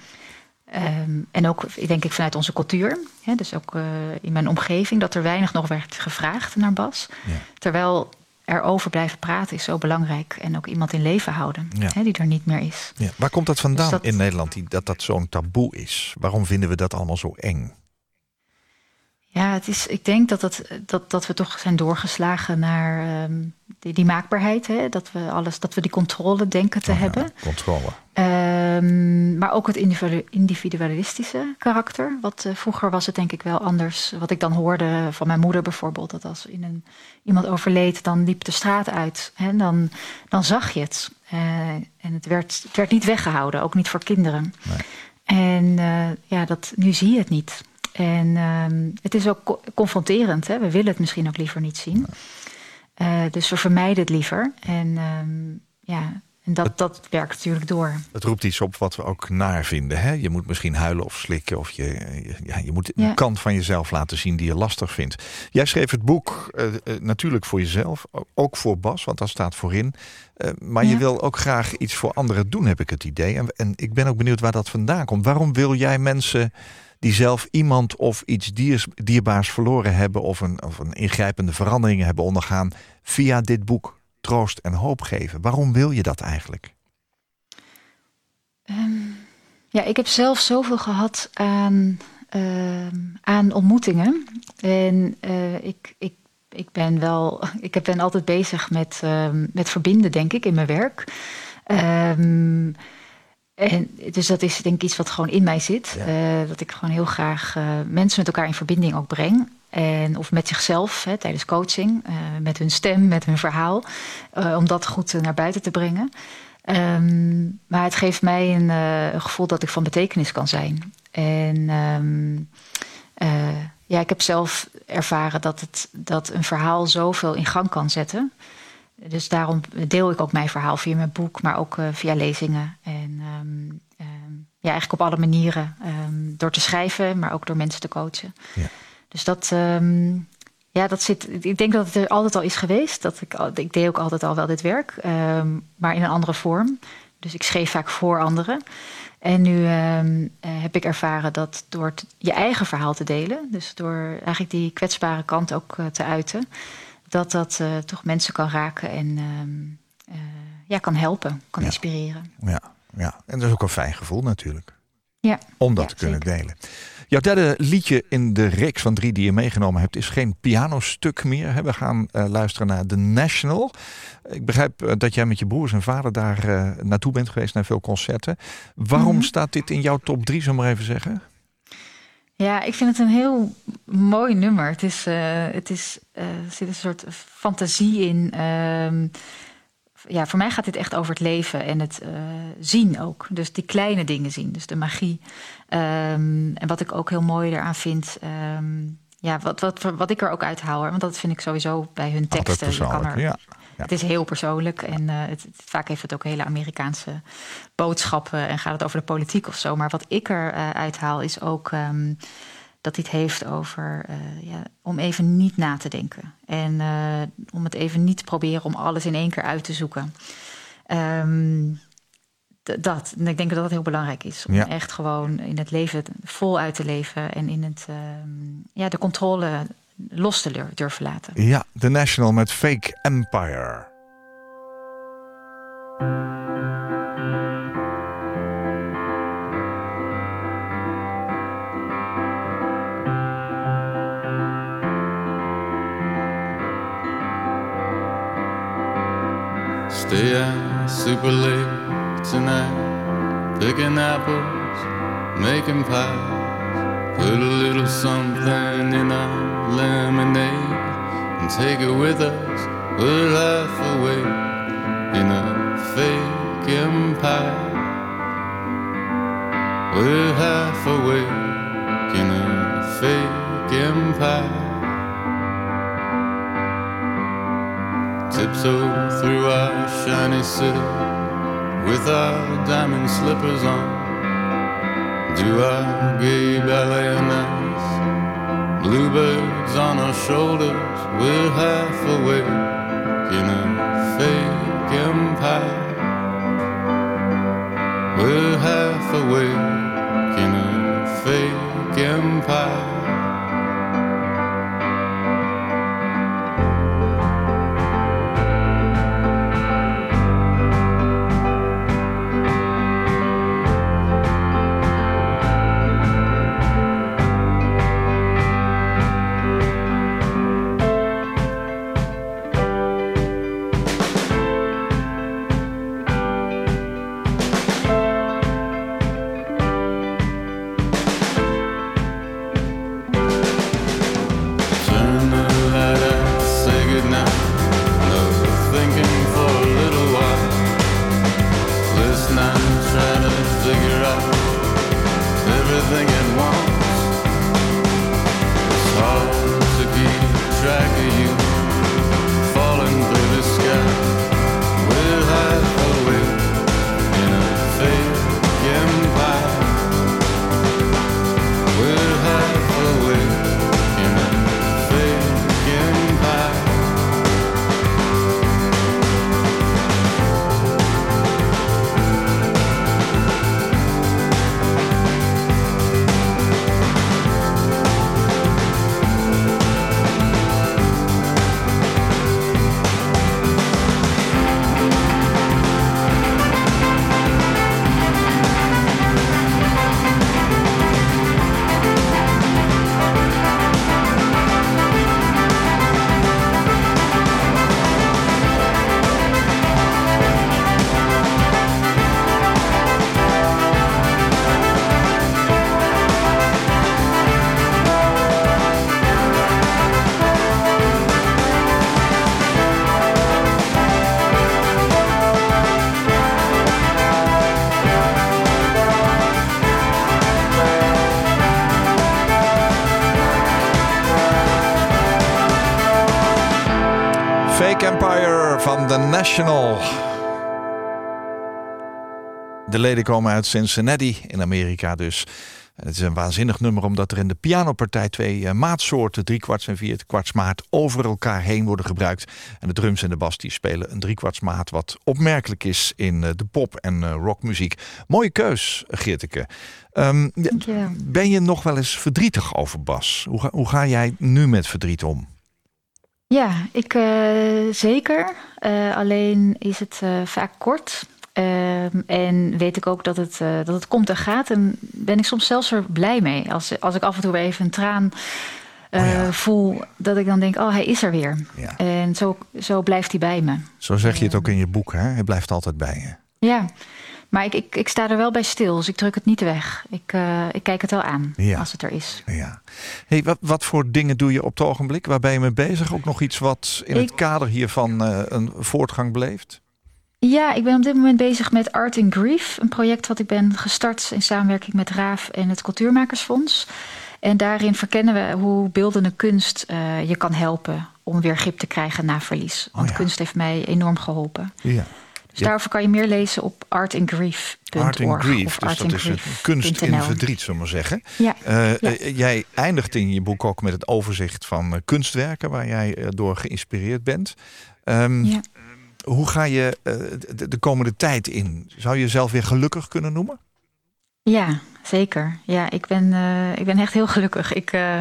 um, en ook, denk ik, vanuit onze cultuur. Hè, dus ook uh, in mijn omgeving, dat er weinig nog werd gevraagd naar Bas. Ja. Terwijl erover blijven praten is zo belangrijk. En ook iemand in leven houden, Ja. hè, die er niet meer is. Ja. Waar komt dat vandaan Dus dat- in Nederland, die, dat dat zo'n taboe is? Waarom vinden we dat allemaal zo eng? Ja, het is, ik denk dat, het, dat, dat we toch zijn doorgeslagen naar um, die, die, maakbaarheid. Hè? Dat, we alles, dat we die controle denken te Oh, ja, hebben. Controle. Um, maar ook het individu individualistische karakter. Wat, uh, vroeger was het denk ik wel anders. Wat ik dan hoorde van mijn moeder bijvoorbeeld. Dat als in een, iemand overleed, dan liep de straat uit. Hè? Dan, dan zag je het. Uh, en het werd, het werd niet weggehouden, ook niet voor kinderen. Nee. En uh, ja, dat, nu zie je het niet. En um, het is ook co confronterend. Hè? We willen het misschien ook liever niet zien. Uh, dus we vermijden het liever. En um, ja, en dat, dat werkt natuurlijk door. Het roept iets op wat we ook naar vinden. Hè? Je moet misschien huilen of slikken. Of je, je, ja, je moet een kant van jezelf laten zien die je lastig vindt. Jij schreef het boek uh, uh, natuurlijk voor jezelf. Ook voor Bas, want dat staat voorin. Uh, maar Ja. je wil ook graag iets voor anderen doen, heb ik het idee. En, en ik ben ook benieuwd waar dat vandaan komt. Waarom wil jij mensen die zelf iemand of iets diers, dierbaars verloren hebben... Of een, of een ingrijpende verandering hebben ondergaan via dit boek troost en hoop geven. Waarom wil je dat eigenlijk? Ehm, ja, ik heb zelf zoveel gehad aan, ehm, aan ontmoetingen. En uh, ik, ik, ik ben wel, ik ben altijd bezig met, ehm, met verbinden, denk ik, in mijn werk. En dus dat is denk ik iets wat gewoon in mij zit. Uh, dat ik gewoon heel graag uh, mensen met elkaar in verbinding ook breng. En, of met zichzelf hè, tijdens coaching, uh, met hun stem, met hun verhaal. om dat goed naar buiten te brengen. Um, maar het geeft mij een gevoel dat ik van betekenis kan zijn. En um, ja, ik heb zelf ervaren dat, het, dat een verhaal zoveel in gang kan zetten. Dus daarom deel ik ook mijn verhaal via mijn boek, maar ook uh, via lezingen. En um, um, ja, eigenlijk op alle manieren. Um, door te schrijven, maar ook door mensen te coachen. Ja. Dus dat, ja, dat zit. Ik denk dat het er altijd al is geweest. Dat ik, ik deed ook altijd al wel dit werk, maar in een andere vorm. Dus ik schreef vaak voor anderen. En nu uh, heb ik ervaren dat door je eigen verhaal te delen, dus door eigenlijk die kwetsbare kant ook uh, te uiten, dat dat uh, toch mensen kan raken en uh, ja, kan helpen, kan inspireren. Ja, ja, en dat is ook een fijn gevoel natuurlijk. Ja. Om dat te kunnen delen. Jouw derde liedje in de reeks van drie die je meegenomen hebt is geen pianostuk meer. We gaan uh, luisteren naar The National. Ik begrijp dat jij met je broers en vader daar naartoe bent geweest naar veel concerten. Waarom mm -hmm. staat dit in jouw top drie, we maar even zeggen? Ja, ik vind het een heel mooi nummer. Het is, uh, het is, uh, er zit een soort fantasie in. Uh, ja, voor mij gaat dit echt over het leven en het uh, zien ook. Dus die kleine dingen zien, dus de magie. Um, en wat ik ook heel mooi eraan vind. Um, ja, wat, wat, wat ik er ook uithaal, want dat vind ik sowieso bij hun teksten. Je kan er, ja. Het is heel persoonlijk en uh, het, vaak heeft het ook hele Amerikaanse boodschappen en gaat het over de politiek of zo. Maar wat ik er uh, uithaal is ook um, dat dit heeft over uh, ja, om even niet na te denken. En om het even niet te proberen om alles in één keer uit te zoeken. Um, dat. En ik denk dat dat heel belangrijk is. Om ja. echt gewoon in het leven voluit te leven en in het, um, ja, de controle los te durven laten. Ja, The National met Fake Empire. Stay out super late tonight, picking apples, making pies. Put a little something in our lemonade and take it with us. We're half awake in a fake empire. We're half awake in a fake empire. Tiptoe through our shiny city with our diamond slippers on do our gay ballet nights. Bluebirds on our shoulders, we're half awake in a fake empire. We're half awake in a fake empire. Leden komen uit Cincinnati in Amerika dus. Het is een waanzinnig nummer omdat er in de pianopartij twee eh, maatsoorten, driekwarts en vierkwarts maat, over elkaar heen worden gebruikt. En de drums en de bas die spelen een driekwarts maat, wat opmerkelijk is in eh, de pop- en eh, rockmuziek. Mooie keus, Geerteke. Um, ben je nog wel eens verdrietig over Bas? Hoe ga, hoe ga jij nu met verdriet om? Ja, ik zeker. Alleen is het vaak kort. Ehm, en weet ik ook dat het, dat het komt en gaat. En ben ik soms zelfs er blij mee. Als, als ik af en toe even een traan oh ja. voel, dat ik dan denk: oh, hij is er weer. Ja. En zo, zo blijft hij bij me. Zo zeg je het ook in je boek, hè? Hij blijft altijd bij je. Ja. Maar ik, ik, ik, sta er wel bij stil, dus ik druk het niet weg. Ik, uh, ik kijk het wel aan ja. als het er is. Ja. Hey, wat, wat voor dingen doe je op het ogenblik? Waar ben je mee bezig? Ook nog iets wat in ik, het kader hiervan een voortgang beleeft? Ja, ik ben op dit moment bezig met Art in Grief. Een project wat ik ben gestart in samenwerking met Raaf en het Cultuurmakersfonds. En daarin verkennen we hoe beeldende kunst uh, je kan helpen om weer grip te krijgen na verlies. Want oh ja. kunst heeft mij enorm geholpen. Ja. Dus daarover kan je meer lezen op artandgrief.org. Art in Grief, dus dat is een kunst in verdriet, zullen we maar zeggen. Ja. Uh, ja. Jij eindigt in je boek ook met het overzicht van kunstwerken... waar jij door geïnspireerd bent. Um, ja. Hoe ga je uh, de, de, komende tijd in? Zou je jezelf weer gelukkig kunnen noemen? Ja, zeker. Ja, ik ben, uh, ik ben echt heel gelukkig. Ik, uh,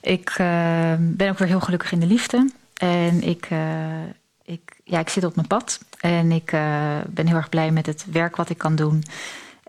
ik ben ook weer heel gelukkig in de liefde. En ik, ik, ja, ik zit op mijn pad. En ik ben heel erg blij met het werk wat ik kan doen.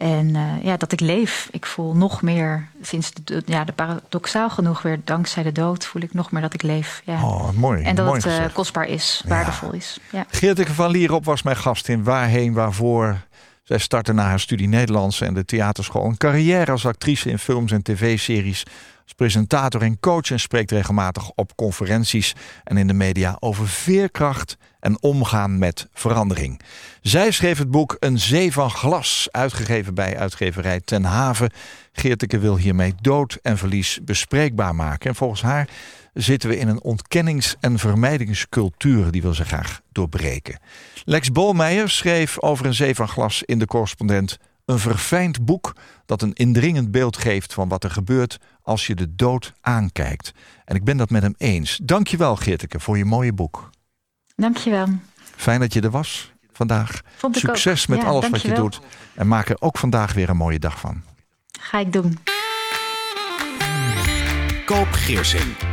En uh, ja, dat ik leef. Ik voel nog meer, sinds de, ja, de paradoxaal genoeg weer, dankzij de dood, voel ik nog meer dat ik leef. Ja. Oh, mooi. En dat mooi het uh, kostbaar is, waardevol is. Ja. Geerteke van Lierop was mijn gast in Waarheen, Waarvoor. Zij startte na haar studie Nederlands en de theaterschool een carrière als actrice in films en tv-series. Als presentator en coach en spreekt regelmatig op conferenties en in de media over veerkracht en omgaan met verandering. Zij schreef het boek Een Zee van Glas, uitgegeven bij uitgeverij Ten Haven. Geerteke wil hiermee dood en verlies bespreekbaar maken. En volgens haar zitten we in een ontkennings- en vermijdingscultuur die wil ze graag doorbreken. Lex Bolmeijer schreef over Een Zee van Glas in de correspondent een verfijnd boek dat een indringend beeld geeft van wat er gebeurt als je de dood aankijkt. En ik ben dat met hem eens. Dankjewel Geerteke voor je mooie boek. Dankjewel. Fijn dat je er was vandaag. Vond Succes met ja, alles wat je doet. En maak er ook vandaag weer een mooie dag van. Ga ik doen. Koop Geersing.